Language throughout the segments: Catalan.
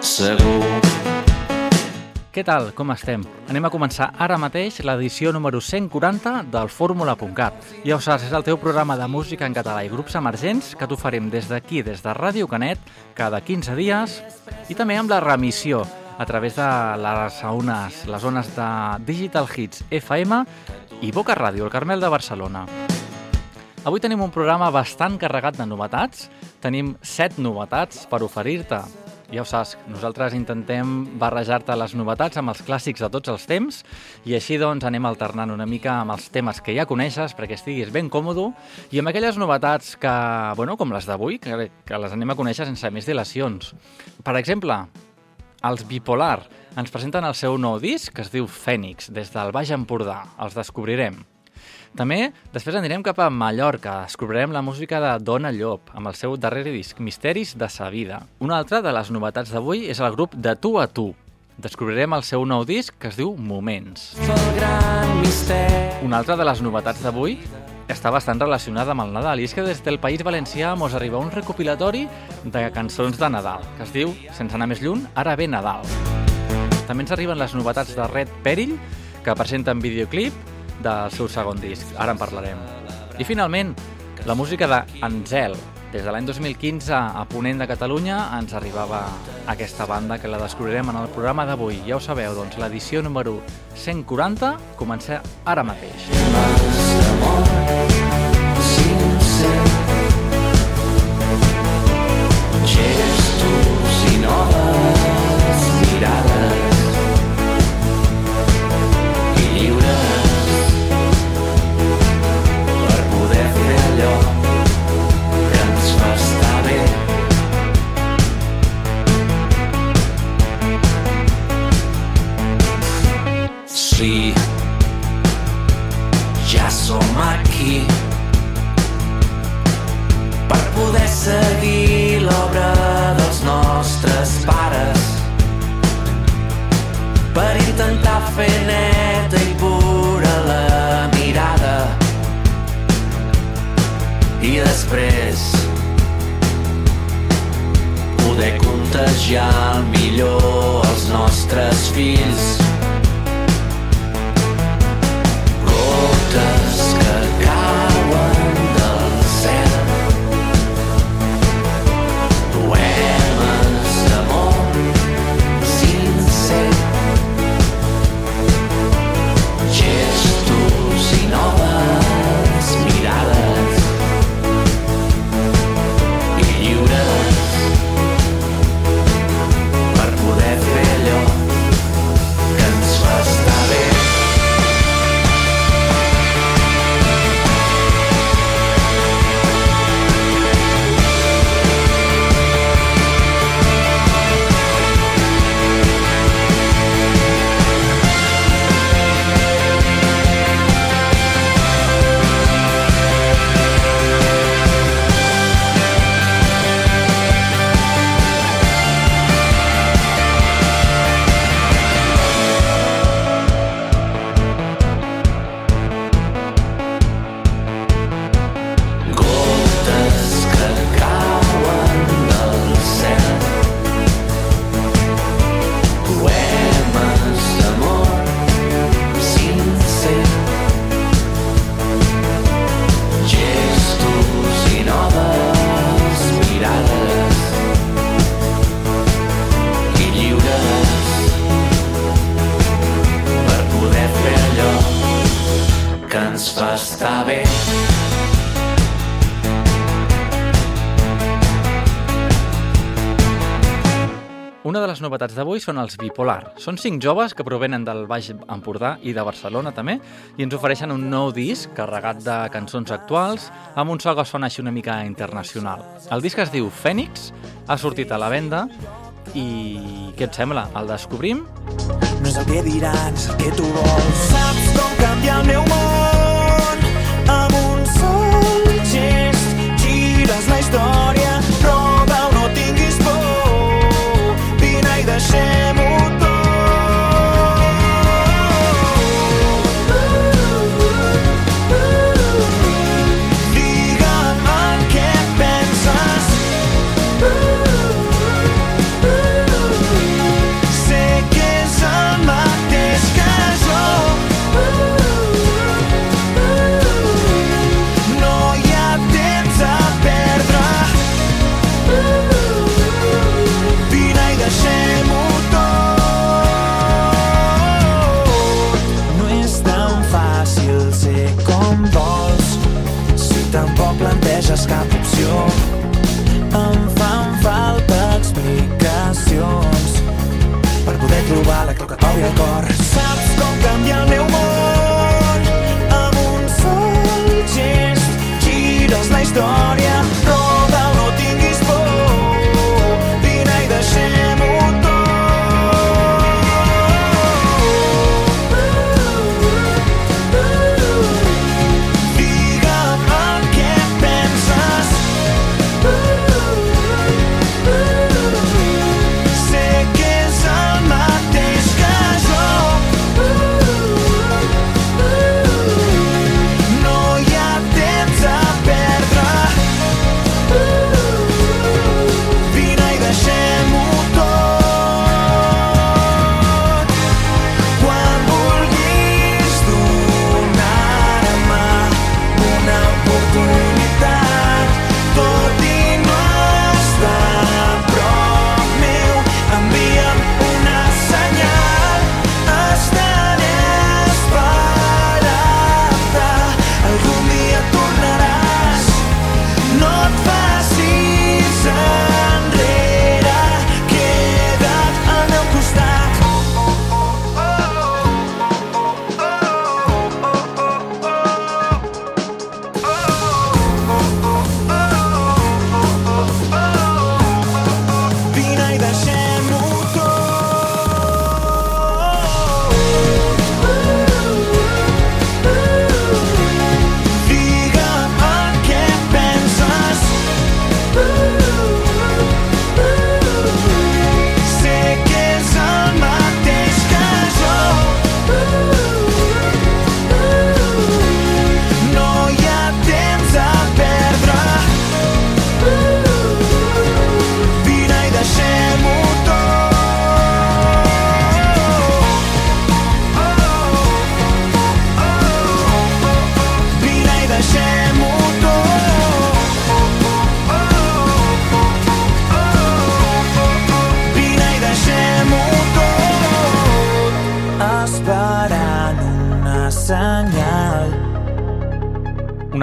segur. Què tal? Com estem? Anem a començar ara mateix l'edició número 140 del Fórmula.cat. Ja ho saps, és el teu programa de música en català i grups emergents que t'oferim des d'aquí, des de Ràdio Canet, cada 15 dies i també amb la remissió a través de les ones, les zones de Digital Hits FM i Boca Ràdio, el Carmel de Barcelona. Avui tenim un programa bastant carregat de novetats. Tenim set novetats per oferir-te ja ho saps, nosaltres intentem barrejar-te les novetats amb els clàssics de tots els temps i així doncs anem alternant una mica amb els temes que ja coneixes perquè estiguis ben còmode i amb aquelles novetats que, bueno, com les d'avui, que, que les anem a conèixer sense més dilacions. Per exemple, els Bipolar ens presenten el seu nou disc que es diu Fènix, des del Baix Empordà. Els descobrirem. També després anirem cap a Mallorca, descobrirem la música de Dona Llop, amb el seu darrer disc, Misteris de sa vida. Una altra de les novetats d'avui és el grup de Tu a Tu. Descobrirem el seu nou disc que es diu Moments. Una altra de les novetats d'avui està bastant relacionada amb el Nadal i és que des del País Valencià mos arriba un recopilatori de cançons de Nadal que es diu, sense anar més lluny, Ara ve Nadal. També ens arriben les novetats de Red Perill que presenten videoclip del seu segon disc. Ara en parlarem. I finalment, la música d'Anzel. Des de l'any 2015 a Ponent de Catalunya ens arribava aquesta banda que la descobrirem en el programa d'avui. Ja ho sabeu, doncs l'edició número 140 comença ara mateix. Gestos novetats d'avui són els Bipolar. Són cinc joves que provenen del Baix Empordà i de Barcelona també i ens ofereixen un nou disc carregat de cançons actuals amb un so que sona així una mica internacional. El disc es diu Fènix, ha sortit a la venda i què et sembla? El descobrim? No és el que diran, és el que tu vols. Saps com canviar el meu món amb un sol gest. Gires la història, trobar la clau que t'obri el cor. Saps com canvia el meu món amb un sol gest, gires la història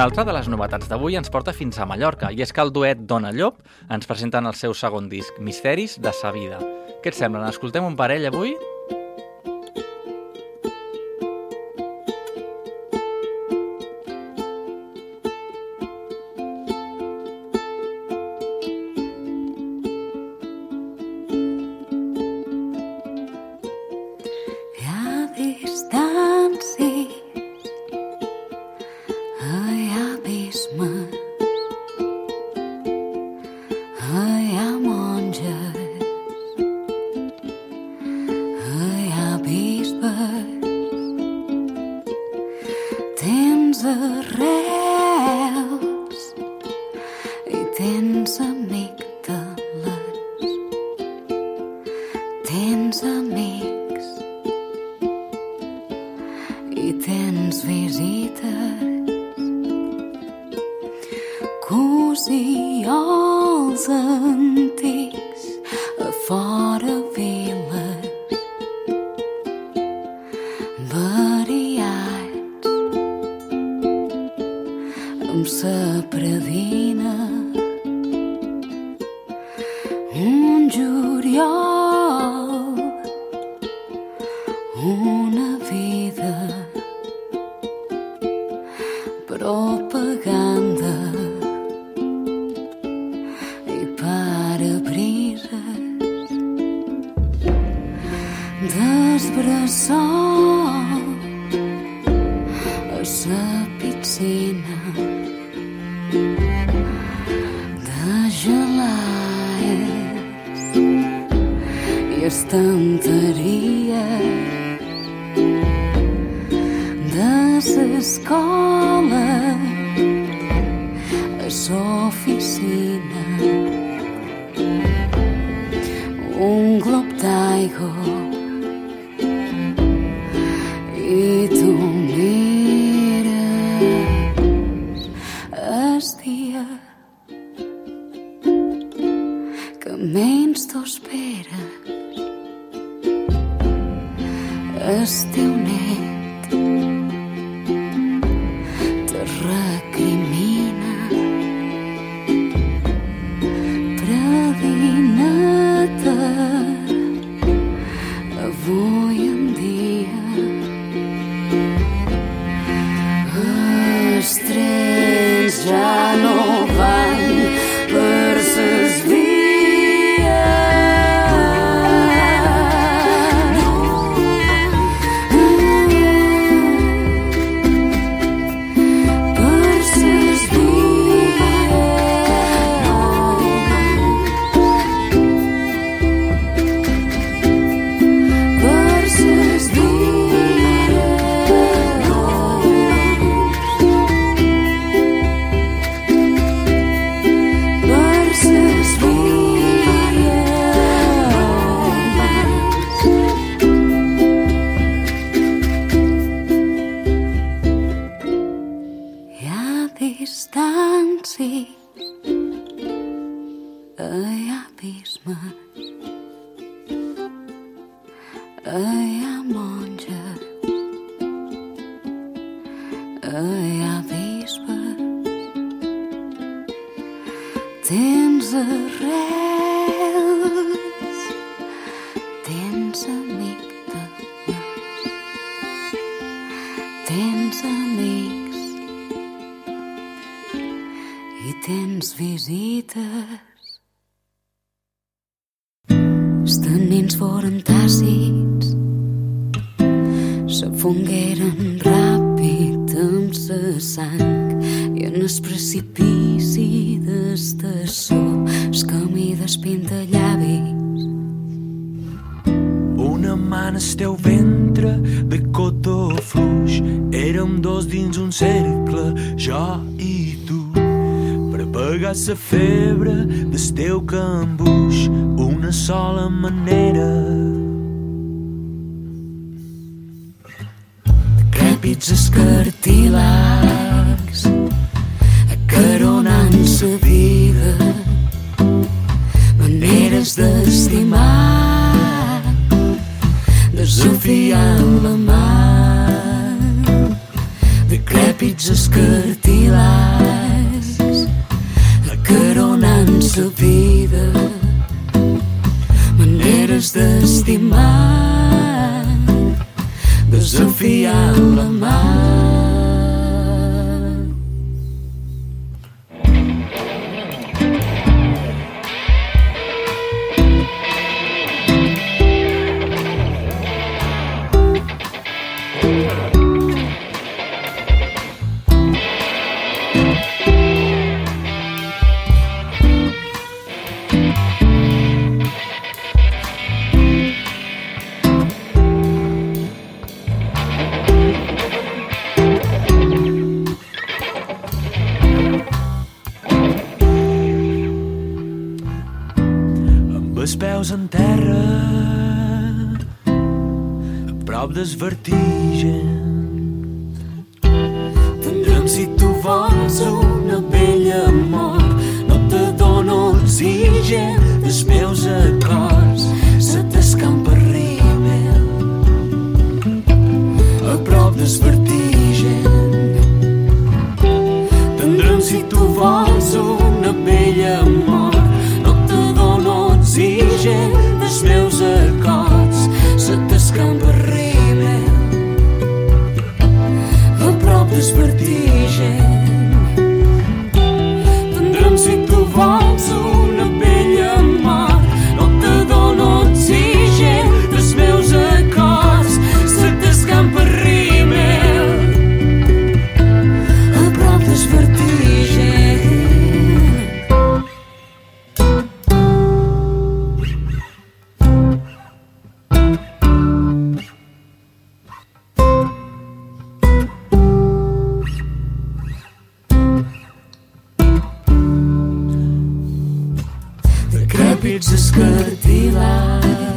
altra de les novetats d'avui ens porta fins a Mallorca, i és que el duet Dona Llop ens presenten el seu segon disc, Misteris de sa vida. Què et sembla? N'escoltem un parell avui? Sophia, Lamar. as Just discutir lá.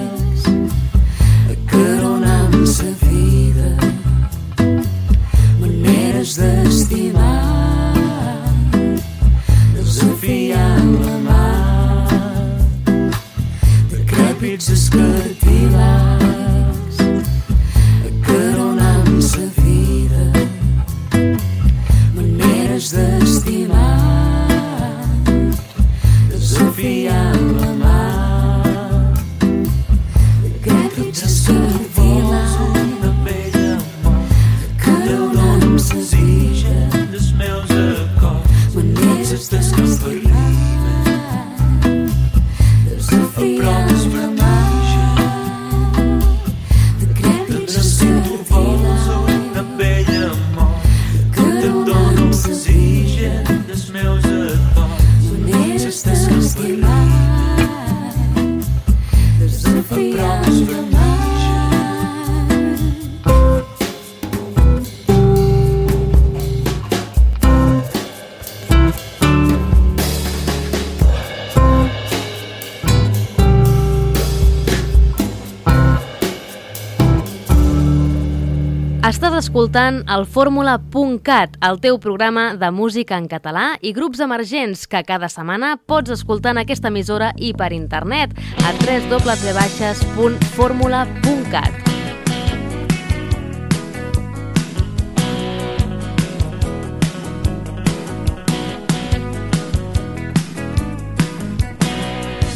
escoltant el fórmula.cat, el teu programa de música en català i grups emergents que cada setmana pots escoltar en aquesta emissora i per internet a www.fórmula.cat.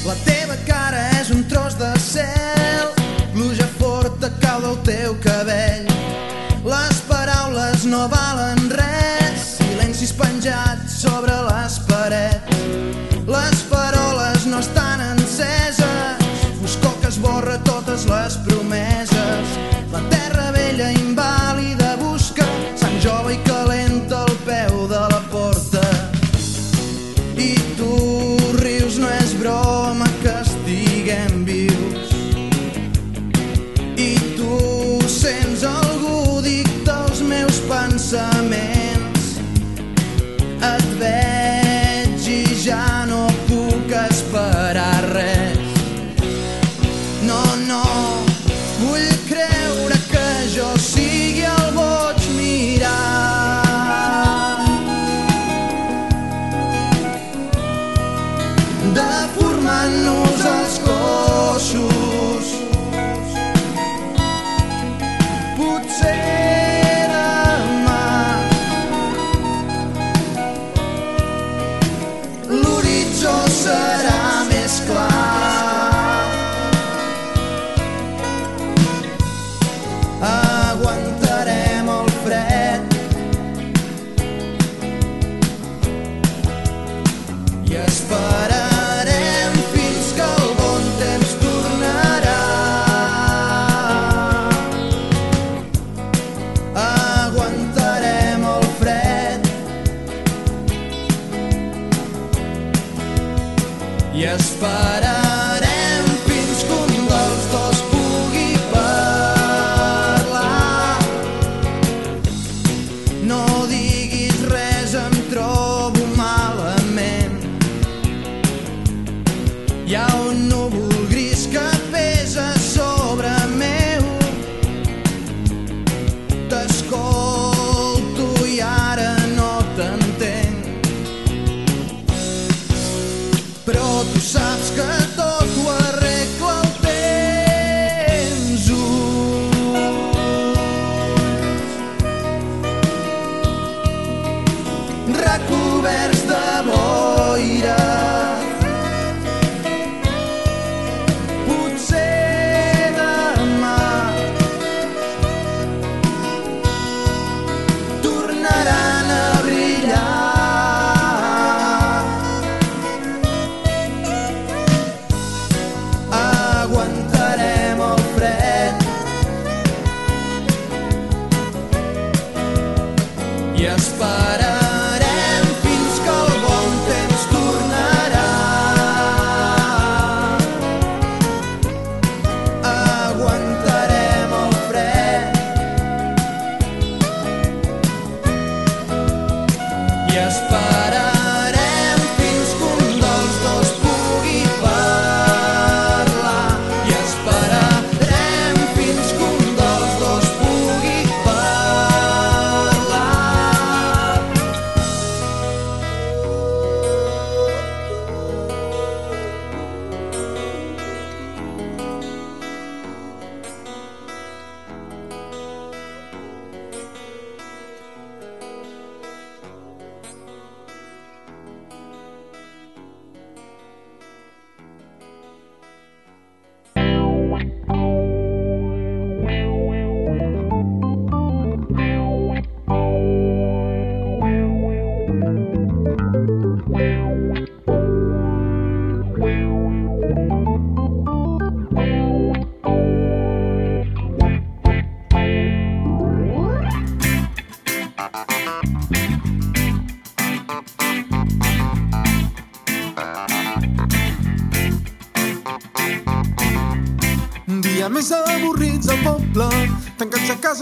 La teva cara és un tros de cel, pluja forta cau del teu cabell no valen res, silencis penjats sobre les parets. Les paroles no estan enceses, foscor que esborra totes les promeses.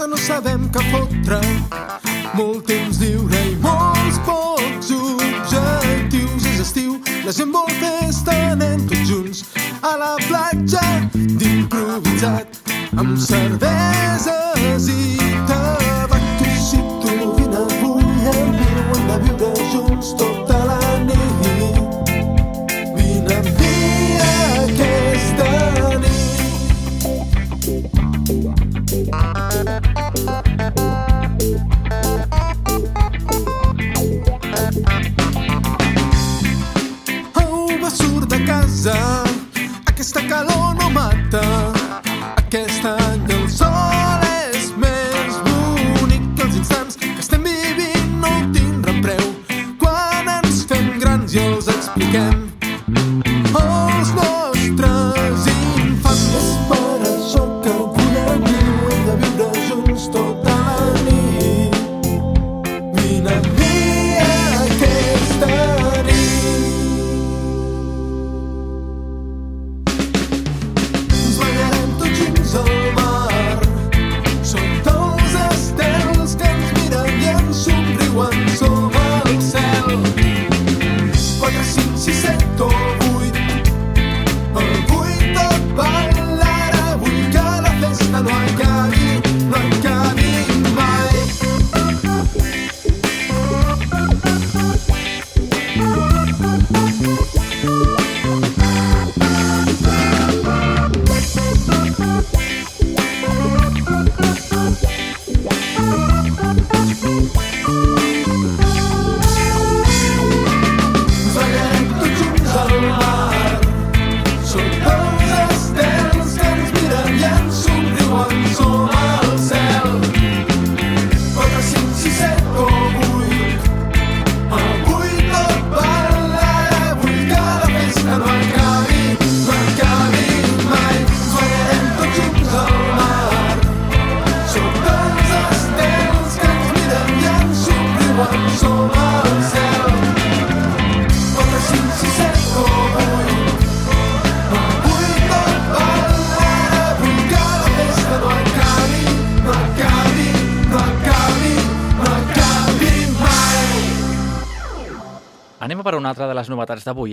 Casa no sabem què fotre.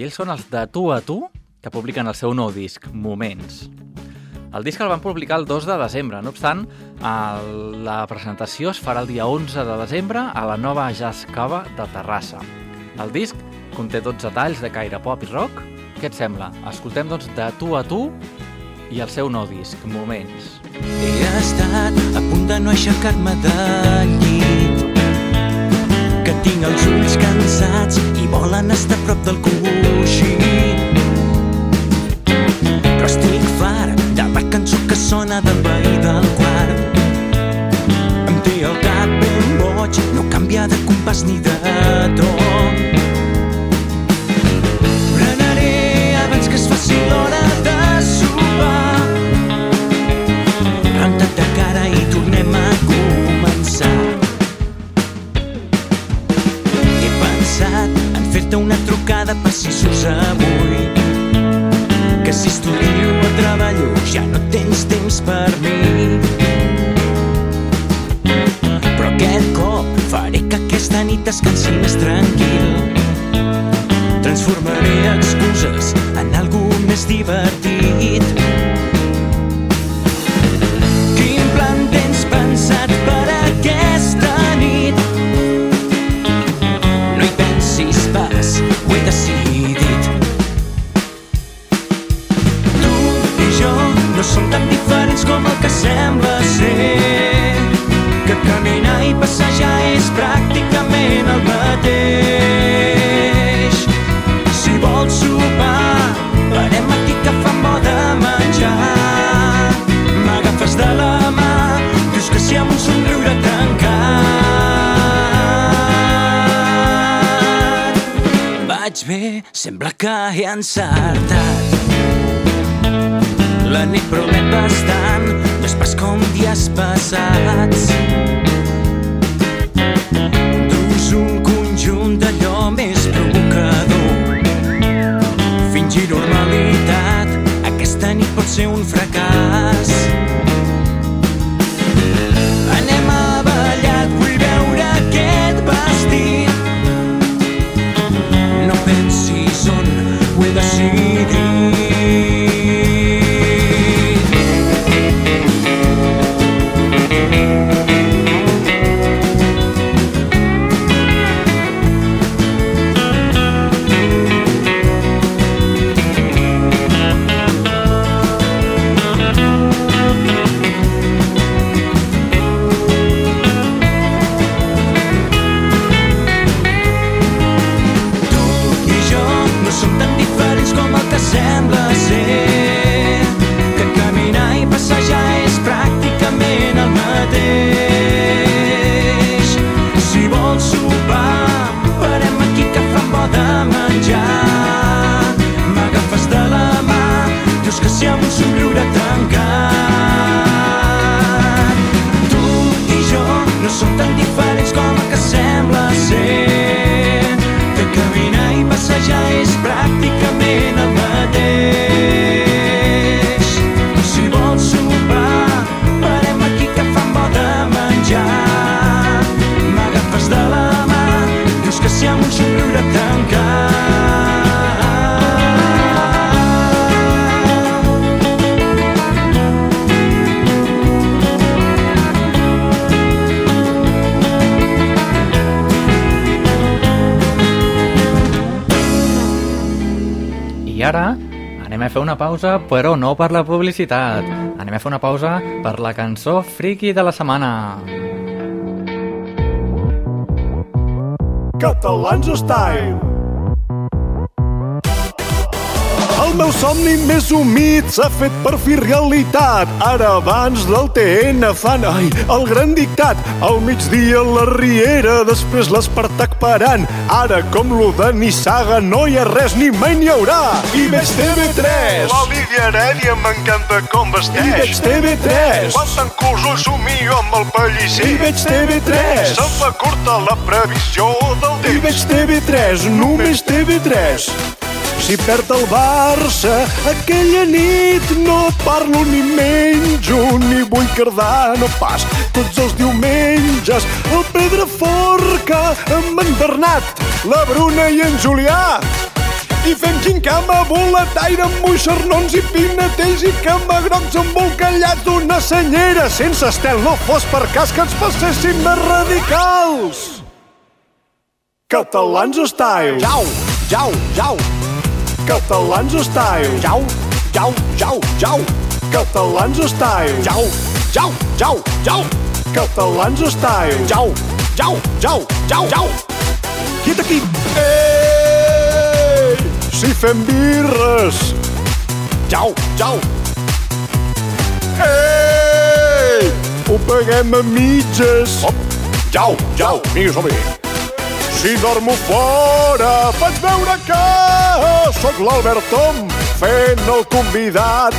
Ells són els de Tu a Tu, que publiquen el seu nou disc, Moments. El disc el van publicar el 2 de desembre. No obstant, el, la presentació es farà el dia 11 de desembre a la nova Jazz Cava de Terrassa. El disc conté 12 talls de caire pop i rock. Què et sembla? Escoltem, doncs, de Tu a Tu i el seu nou disc, Moments. He estat a punt de no aixecar-me del llit que tinc els ulls cansats volen estar prop del coixí. Però estic fart de la cançó que sona del veí del quart. Em té el cap ben boig no canvia de compàs ni de to Prenaré abans que es faci l'hora si surts avui. Que si estudio o treballo ja no tens temps per mi. Però aquest cop faré que aquesta nit descansi més tranquil. Transformaré excuses en algú més divertit. Pràcticament el mateix. Si vols sopar, parem aquí que fa bo de menjar. M'agafes de la mà, dius que sí amb un somriure tancat. Vaig bé, sembla que he encertat. La nit promet bastant, no és pas com dies passats. Dus un conjunt d'allò més provocador. Fingir normalitat aquesta nit pot ser un fracàs pausa, però no per la publicitat. Anem a fer una pausa per la cançó friki de la setmana. Catalans Style. El meu somni més humit s'ha fet per fi realitat. Ara abans del TN fan, ai, el gran dictat. Al migdia la Riera, després l'Espartac parant. Ara, com lo de Nissaga, no hi ha res ni mai n'hi haurà. I veig TV3. La Lídia Heredia m'encanta com I vesteix. veig TV3. Quan t'enculs ho somio amb el pellisser. I veig TV3. Se'm fa curta la previsió del I temps. veig TV3, només TV3. Si perd el Barça, aquella nit no parlo ni menjo, ni vull cardar, no pas. Tots els diumenges, el Pedra Forca amb en Bernat la Bruna i en Julià. I fem quincama, boletaire amb moixernons i pinetells i camagrocs embolcallats d'una senyera sense estel. No fos per cas que ens passessin més radicals. Catalans Style. Jau, jau, jau, Catalans Style. jau, jau, jau, jau, Catalans Style. jau, jau, jau, jau, Catalans Style. jau, jau, jau, jau, jau. Quiet aquí! Ei! Si fem birres! Jau, jau, Ei! Ho paguem a mitges! hop, jau, jau, vinga, som -hi. Si dormo fora, faig veure que sóc l'Albert Tom fent el convidat.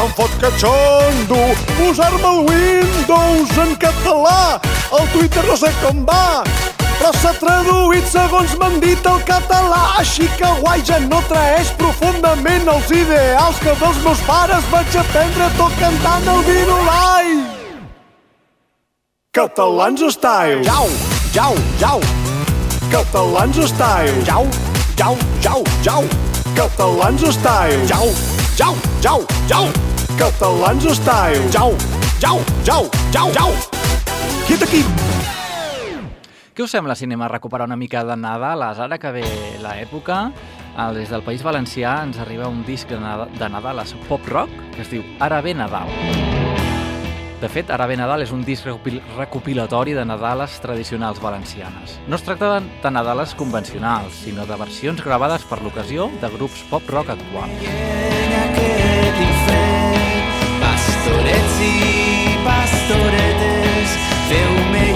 Em fot catxondo posar-me el Windows en català. El Twitter no sé com va, però s'ha traduït segons m'han dit el català. Així que guai, ja no traeix profundament els ideals que dels meus pares vaig aprendre tot cantant el virulai. Catalans Style. jau, jau, jau, Catalans Style. jau, jau, jau, jau, Catalans Style. jau, jau, jau, jau, Catalans Style. jau, jau, jau, jau, jau. Quiet aquí! Què us sembla, cinema, recuperar una mica de Nadal? Ara que ve l'època, el- des del País Valencià ens arriba un disc de Nadal, de Nadal és pop-rock que es diu Ara ve Nadal. De fet, Ara Nadal és un disc recopil- recopilatori de Nadales tradicionals valencianes. No es tracta de, Nadales convencionals, sinó de versions gravades per l'ocasió de grups pop-rock actuals. Pastorets i pastoretes, feu-me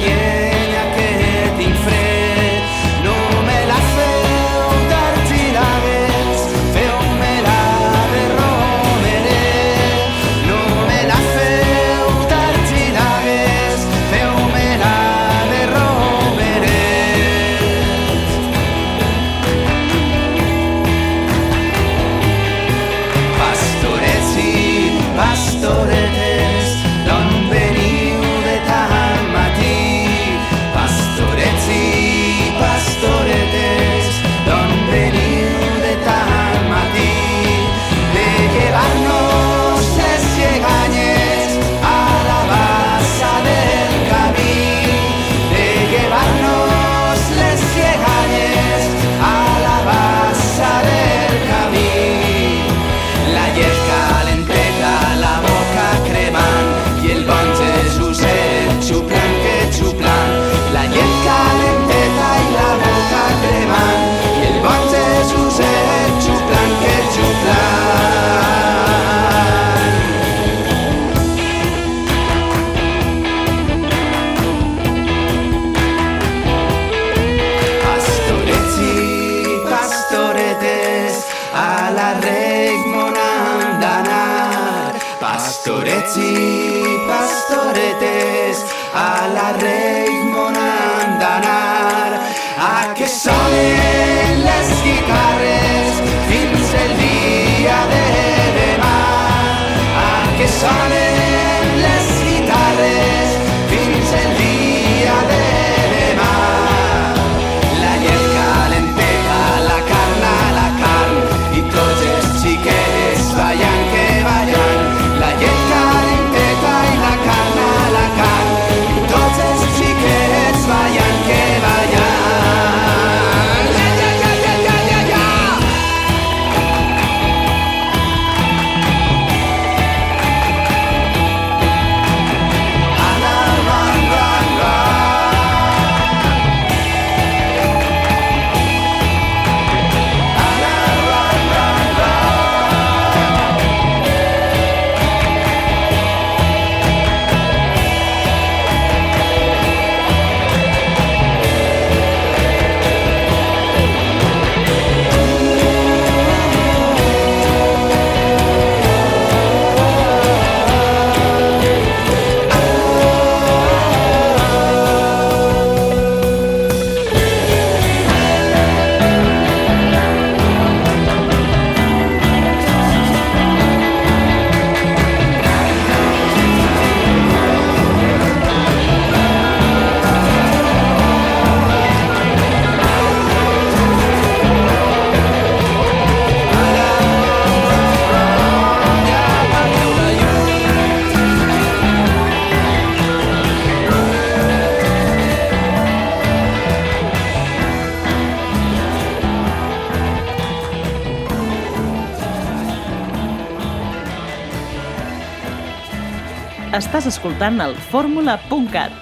Estàs escoltant el fórmula.cat,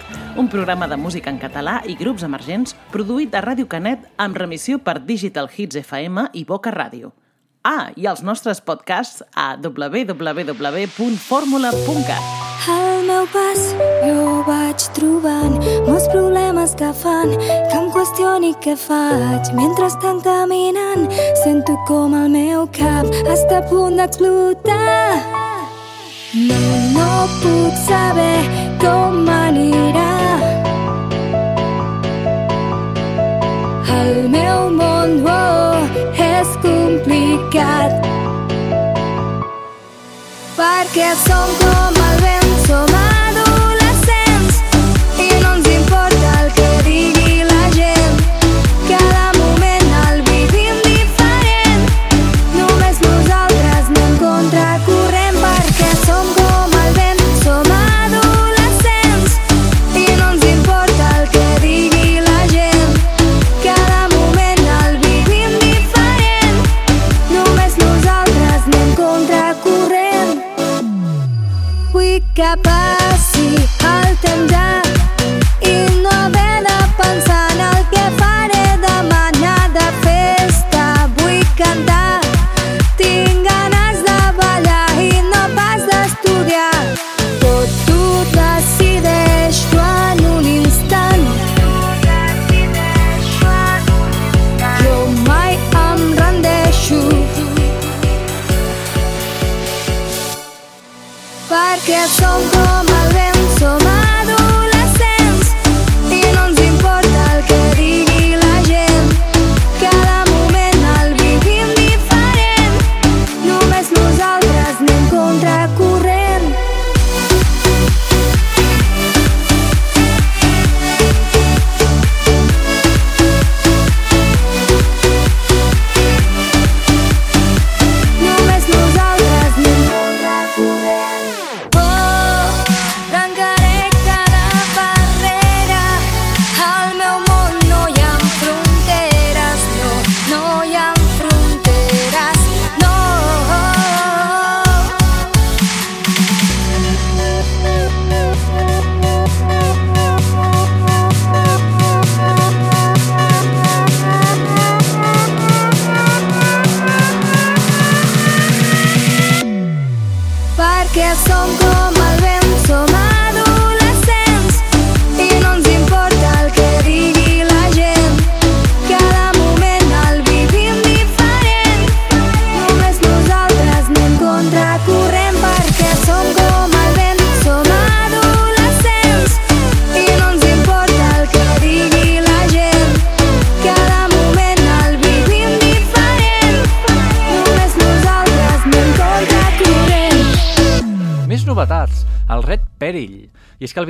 un programa de música en català i grups emergents produït a Ràdio Canet amb remissió per Digital Hits FM i Boca Ràdio. Ah, i els nostres podcasts a www.formula.cat. Al meu pas jo vaig trobant molts problemes que fan que em qüestioni què faig mentre estan caminant sento com el meu cap està a punt d'explotar no, no puc saber com anirà el meu món oh, és complicat. Perquè som com el vent, Vull que passi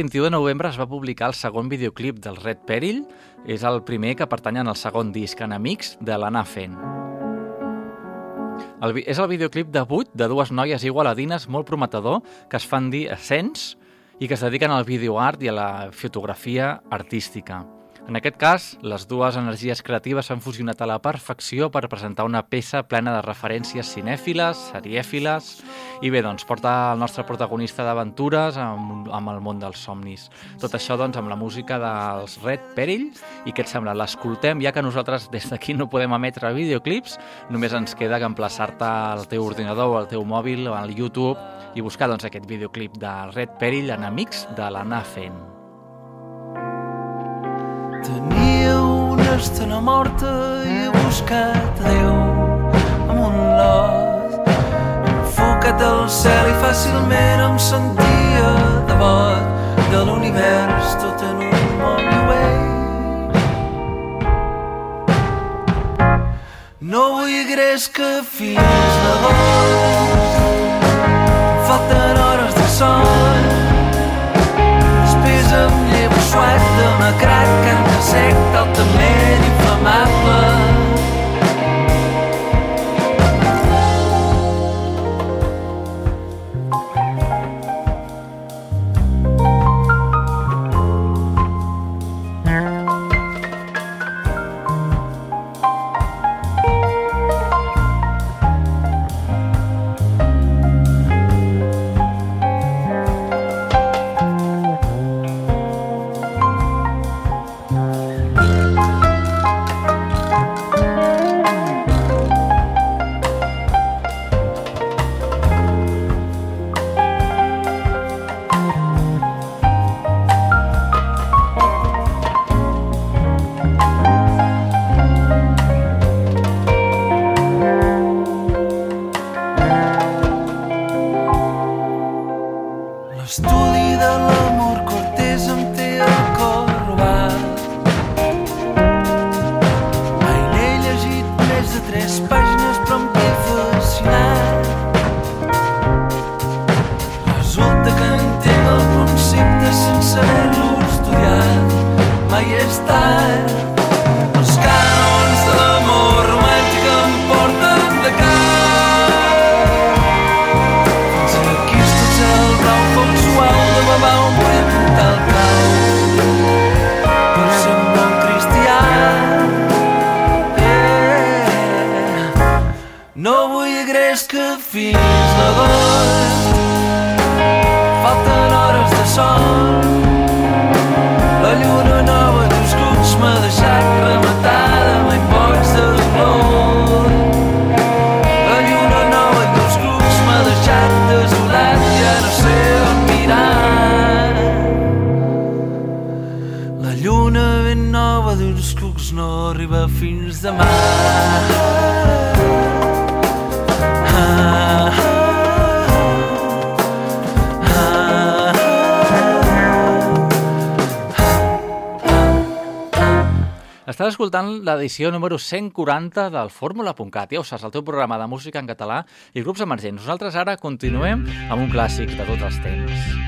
21 de novembre es va publicar el segon videoclip del Red Perill. És el primer que pertany al segon disc, en Amics, de l'Anna Fent. El, és el videoclip debut de dues noies igualadines molt prometedor que es fan dir Essence i que es dediquen al videoart i a la fotografia artística. En aquest cas, les dues energies creatives s'han fusionat a la perfecció per presentar una peça plena de referències cinèfiles, serièfiles, i bé, doncs porta el nostre protagonista d'aventures amb, amb el món dels somnis. Tot això, doncs, amb la música dels Red Perill, i què et sembla? L'escoltem, ja que nosaltres des d'aquí no podem emetre videoclips, només ens queda que emplaçar-te al teu ordinador o al teu mòbil o al YouTube i buscar, doncs, aquest videoclip de Red Perill en Amics de l'Anna Fent. Tenia una estona morta i he buscat Déu amb un lot enfocat al cel i fàcilment em sentia devot de l'univers tot en un món lluent. No vull gres que fins l'agost falten hores de son Després em llevo suat d'una zegt dat de merrie van mij. l'edició número 140 del Fórmula.cat. Ja ho saps, el teu programa de música en català i grups emergents. Nosaltres ara continuem amb un clàssic de tots els temps.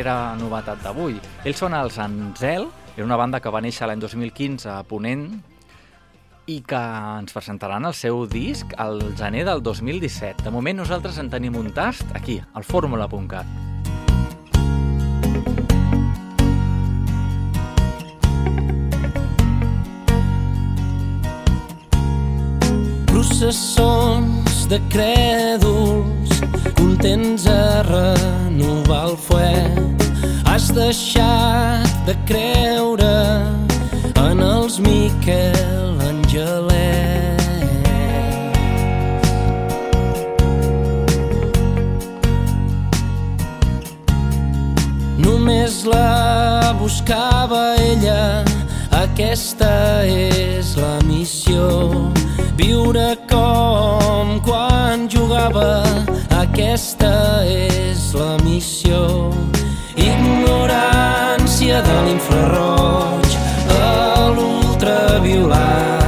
darrera novetat d'avui. Ells són els Anzel, és una banda que va néixer l'any 2015 a Ponent i que ens presentaran el seu disc al gener del 2017. De moment nosaltres en tenim un tast aquí, al fórmula.cat. processons de crèdol contents a renovar el fuet. Has deixat de creure en els Miquel Angelet. Només la buscava ella, aquesta és la missió Viure com quan jugava, aquesta és la missió. Ignorància de l'infraroig a l'ultraviolat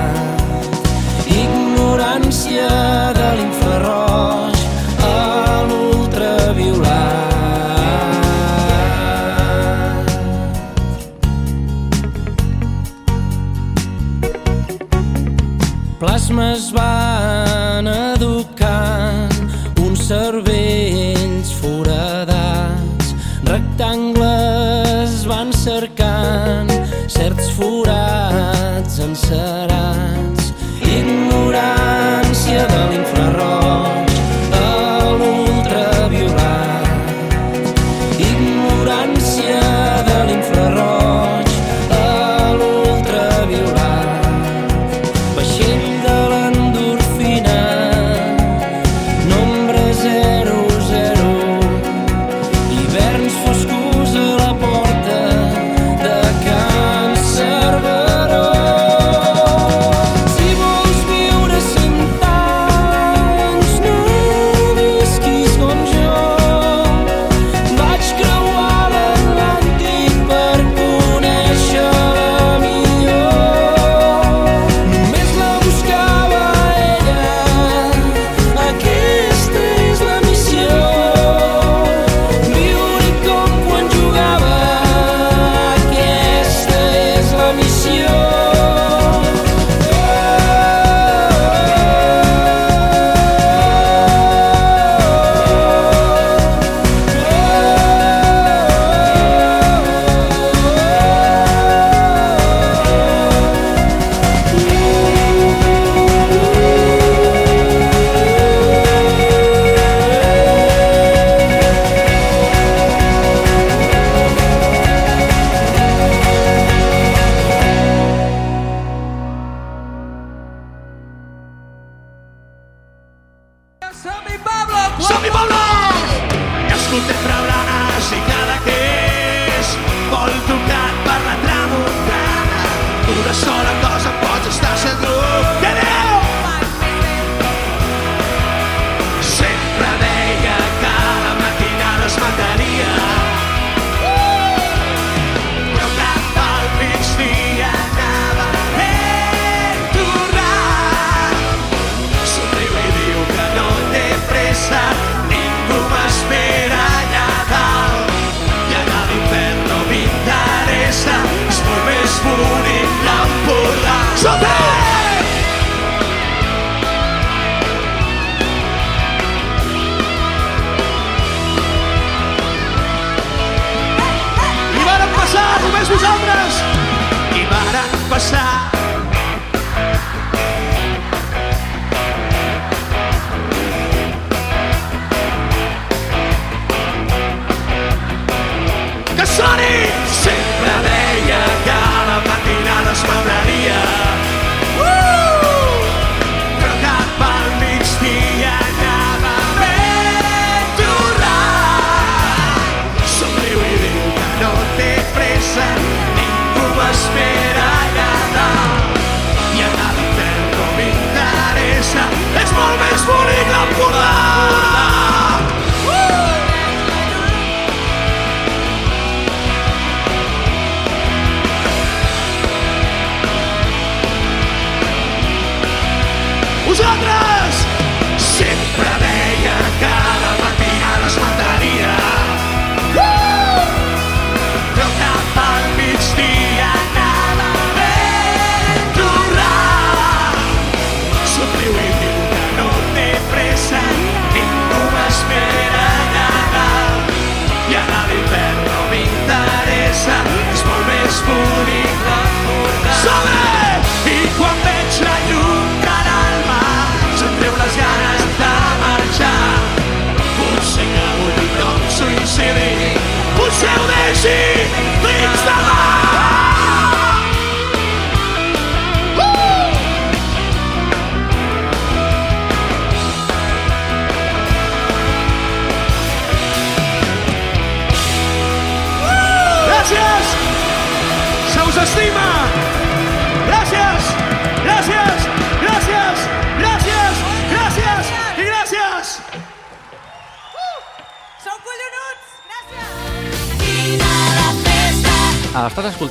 es van educant uns cervells foradats, rectangles van cercant certs forats encerats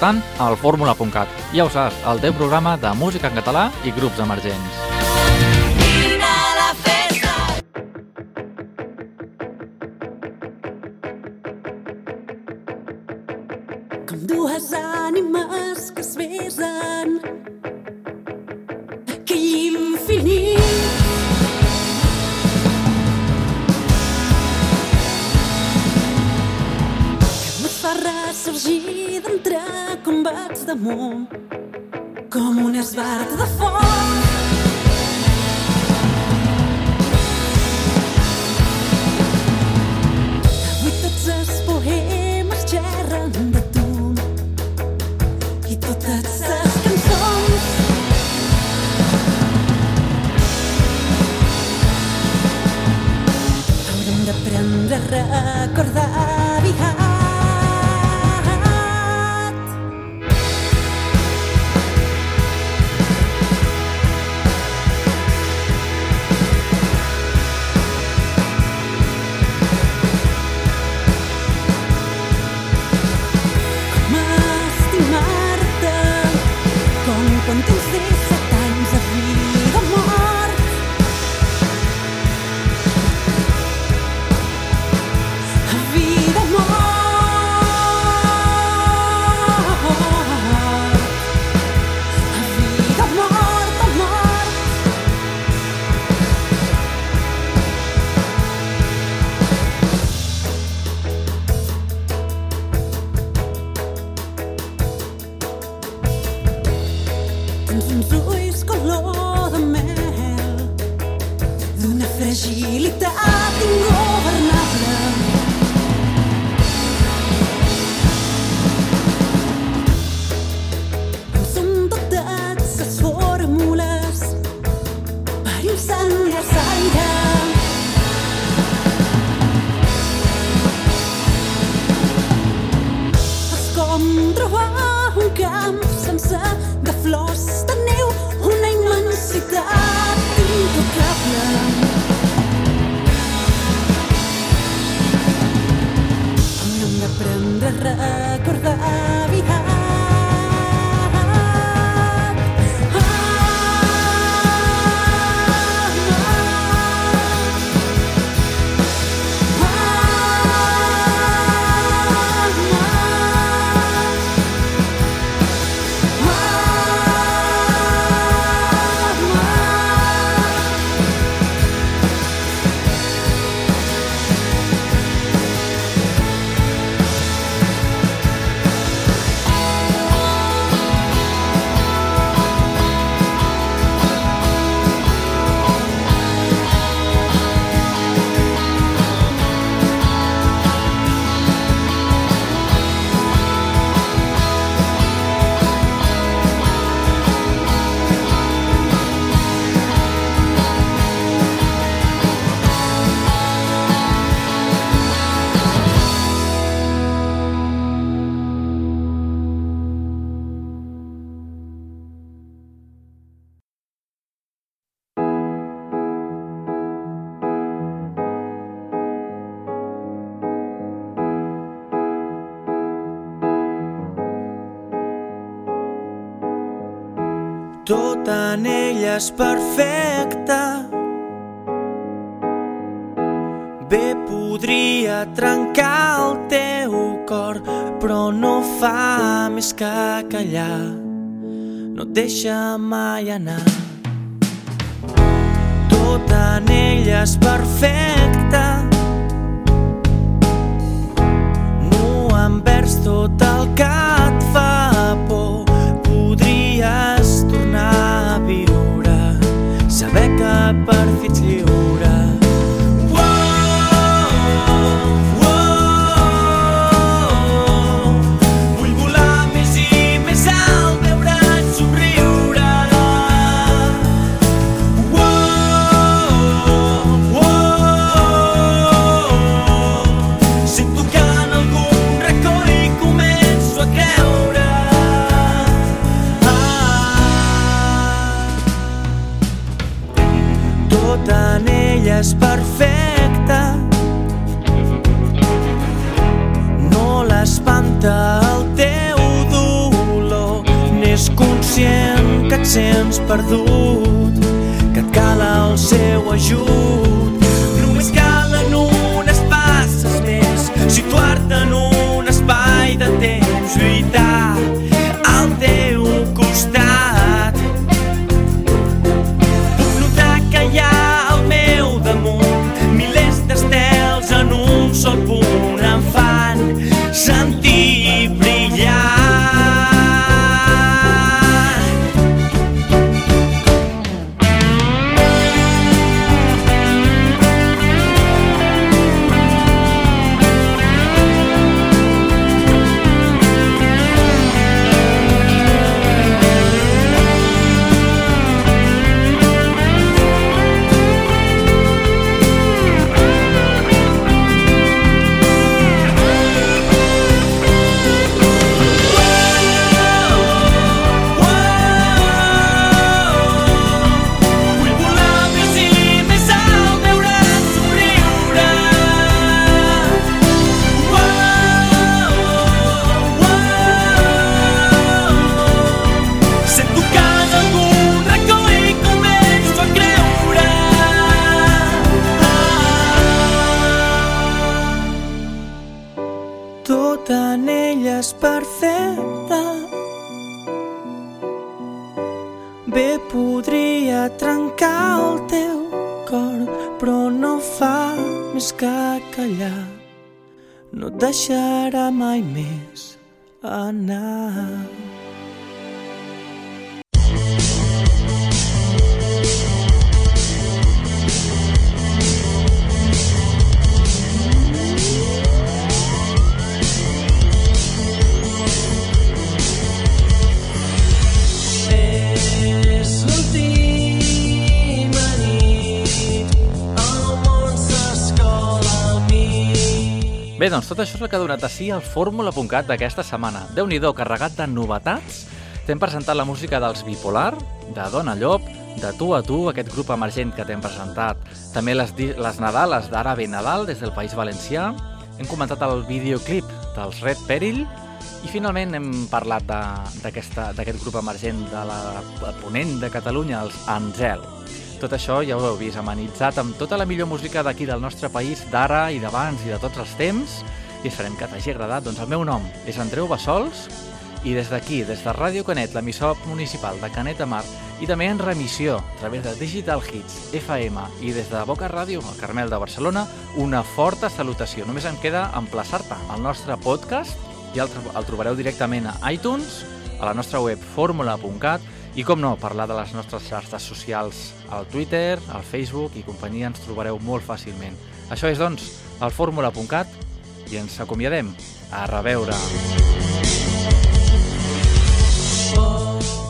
escoltant el fórmula.cat. Ja ho saps, el teu programa de música en català i grups emergents. és perfecta Bé podria trencar el teu cor però no fa més que callar. No et deixa mai anar. Tot en ella és perfecte. Ella és perfecte. Bé podria trencar el teu cor, però no fa més que callar. No et deixarà mai més anar. Bé, doncs tot això és el que ha donat a si el fórmula.cat d'aquesta setmana. déu nhi carregat de novetats. T'hem presentat la música dels Bipolar, de Dona Llop, de Tu a Tu, aquest grup emergent que t'hem presentat. També les, les Nadales d'Ara Ben Nadal, des del País Valencià. Hem comentat el videoclip dels Red Peril i finalment hem parlat d'aquest grup emergent de la Ponent de Catalunya, els Anzel. Tot això ja ho heu vist amenitzat amb tota la millor música d'aquí del nostre país, d'ara i d'abans i de tots els temps, i esperem que t'hagi agradat. Doncs el meu nom és Andreu Bassols, i des d'aquí, des de Ràdio Canet, l'emissor municipal de Canet de Mar, i també en remissió a través de Digital Hits, FM i des de Boca Ràdio, al Carmel de Barcelona, una forta salutació. Només em queda emplaçar-te al nostre podcast i el, el trobareu directament a iTunes, a la nostra web fórmula.cat i com no, parlar de les nostres xarxes socials al Twitter, al Facebook i companyia ens trobareu molt fàcilment. Això és, doncs, el fórmula.cat i ens acomiadem. A reveure! Oh.